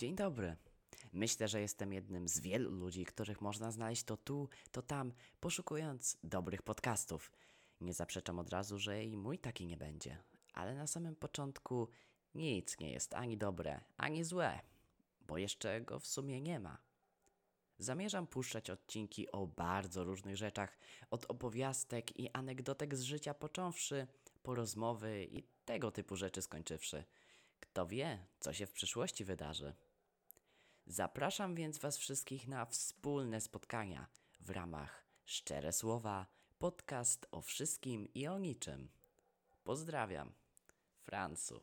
Dzień dobry. Myślę, że jestem jednym z wielu ludzi, których można znaleźć to tu, to tam, poszukując dobrych podcastów. Nie zaprzeczam od razu, że i mój taki nie będzie, ale na samym początku nic nie jest ani dobre, ani złe, bo jeszcze go w sumie nie ma. Zamierzam puszczać odcinki o bardzo różnych rzeczach, od opowiastek i anegdotek z życia począwszy, po rozmowy i tego typu rzeczy skończywszy. Kto wie, co się w przyszłości wydarzy. Zapraszam więc Was wszystkich na wspólne spotkania w ramach Szczere Słowa, podcast o wszystkim i o niczym. Pozdrawiam, Francu.